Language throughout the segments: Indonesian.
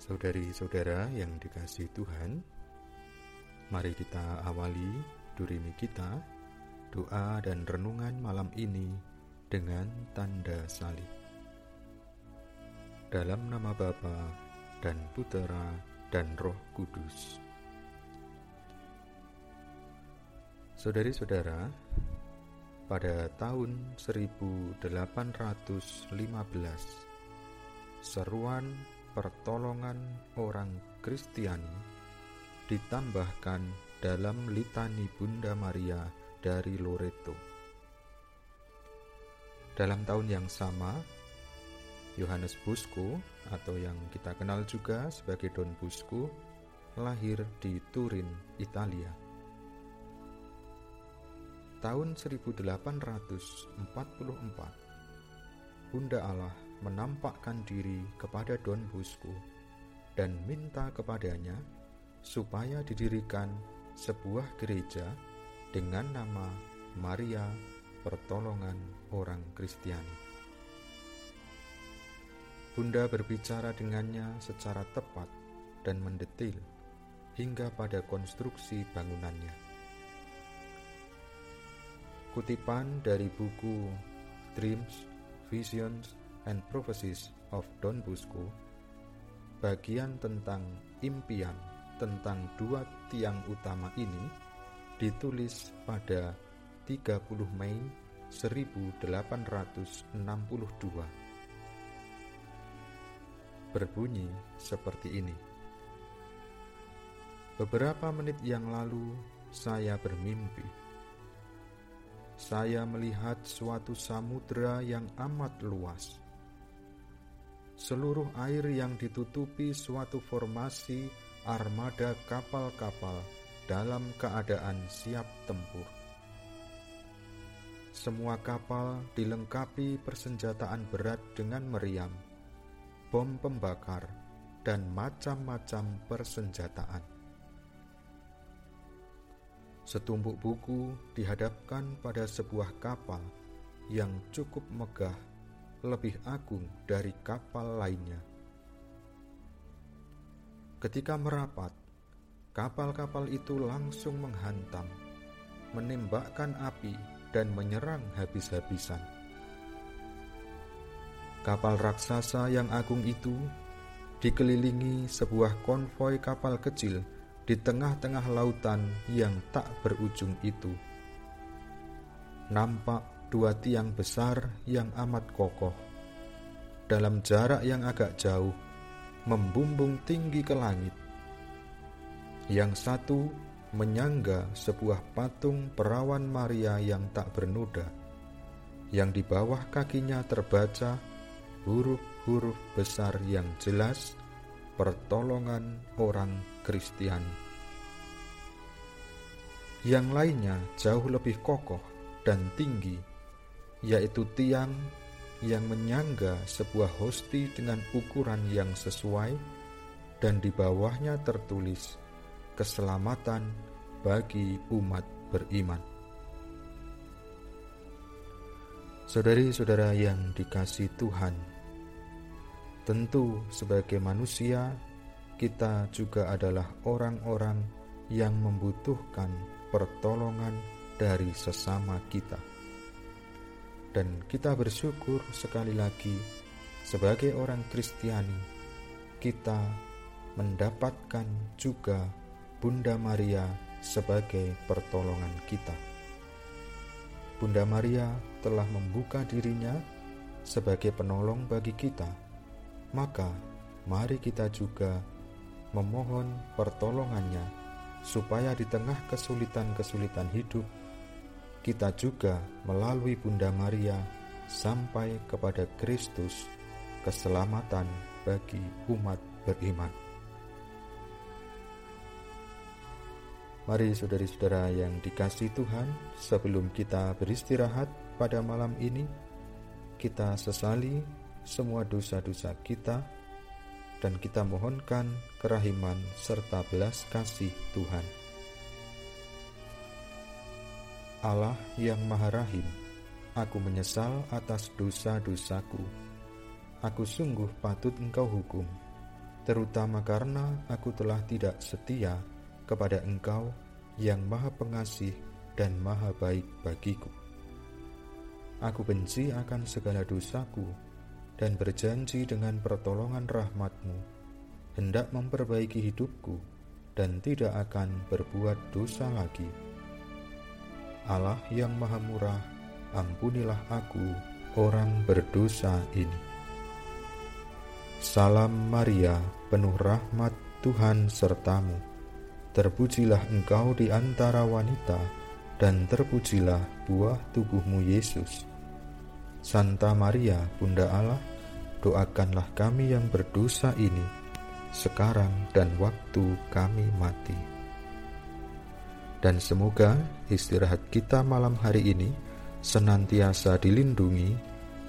Saudari-saudara yang dikasih Tuhan, mari kita awali durimi kita, doa dan renungan malam ini dengan tanda salib. Dalam nama Bapa dan Putera dan Roh Kudus. Saudari-saudara, pada tahun 1815, seruan pertolongan orang Kristiani ditambahkan dalam litani Bunda Maria dari Loreto. Dalam tahun yang sama, Yohanes Bosco atau yang kita kenal juga sebagai Don Bosco lahir di Turin, Italia. Tahun 1844, Bunda Allah menampakkan diri kepada Don Bosco dan minta kepadanya supaya didirikan sebuah gereja dengan nama Maria Pertolongan Orang Kristiani. Bunda berbicara dengannya secara tepat dan mendetil hingga pada konstruksi bangunannya. Kutipan dari buku Dreams, Visions, and Prophecies of Don Bosco, bagian tentang impian tentang dua tiang utama ini ditulis pada 30 Mei 1862. Berbunyi seperti ini. Beberapa menit yang lalu saya bermimpi. Saya melihat suatu samudera yang amat luas seluruh air yang ditutupi suatu formasi armada kapal-kapal dalam keadaan siap tempur. Semua kapal dilengkapi persenjataan berat dengan meriam, bom pembakar, dan macam-macam persenjataan. Setumpuk buku dihadapkan pada sebuah kapal yang cukup megah lebih agung dari kapal lainnya. Ketika merapat, kapal-kapal itu langsung menghantam, menembakkan api, dan menyerang habis-habisan. Kapal raksasa yang agung itu dikelilingi sebuah konvoi kapal kecil di tengah-tengah lautan yang tak berujung itu. Nampak dua tiang besar yang amat kokoh. Dalam jarak yang agak jauh, membumbung tinggi ke langit. Yang satu menyangga sebuah patung perawan Maria yang tak bernoda, yang di bawah kakinya terbaca huruf-huruf besar yang jelas pertolongan orang Kristiani. Yang lainnya jauh lebih kokoh dan tinggi yaitu tiang yang menyangga sebuah hosti dengan ukuran yang sesuai dan di bawahnya tertulis keselamatan bagi umat beriman. Saudari-saudara yang dikasih Tuhan, tentu sebagai manusia kita juga adalah orang-orang yang membutuhkan pertolongan dari sesama kita dan kita bersyukur sekali lagi sebagai orang Kristiani kita mendapatkan juga Bunda Maria sebagai pertolongan kita. Bunda Maria telah membuka dirinya sebagai penolong bagi kita. Maka mari kita juga memohon pertolongannya supaya di tengah kesulitan-kesulitan hidup kita juga melalui Bunda Maria sampai kepada Kristus, keselamatan bagi umat beriman. Mari saudari-saudara yang dikasih Tuhan, sebelum kita beristirahat pada malam ini, kita sesali semua dosa-dosa kita dan kita mohonkan kerahiman serta belas kasih Tuhan. Allah yang Maha Rahim, aku menyesal atas dosa-dosaku. Aku sungguh patut engkau hukum. terutama karena aku telah tidak setia kepada Engkau yang Maha Pengasih dan Maha Baik bagiku. Aku benci akan segala dosaku dan berjanji dengan pertolongan rahmatmu hendak memperbaiki hidupku dan tidak akan berbuat dosa lagi. Allah yang maha murah, ampunilah aku, orang berdosa ini. Salam Maria, penuh rahmat Tuhan sertamu. Terpujilah engkau di antara wanita, dan terpujilah buah tubuhmu Yesus. Santa Maria, Bunda Allah, doakanlah kami yang berdosa ini, sekarang dan waktu kami mati. Dan semoga istirahat kita malam hari ini senantiasa dilindungi,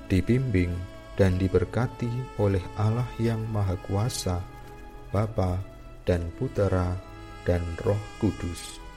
dibimbing, dan diberkati oleh Allah yang Maha Kuasa, Bapa dan Putera dan Roh Kudus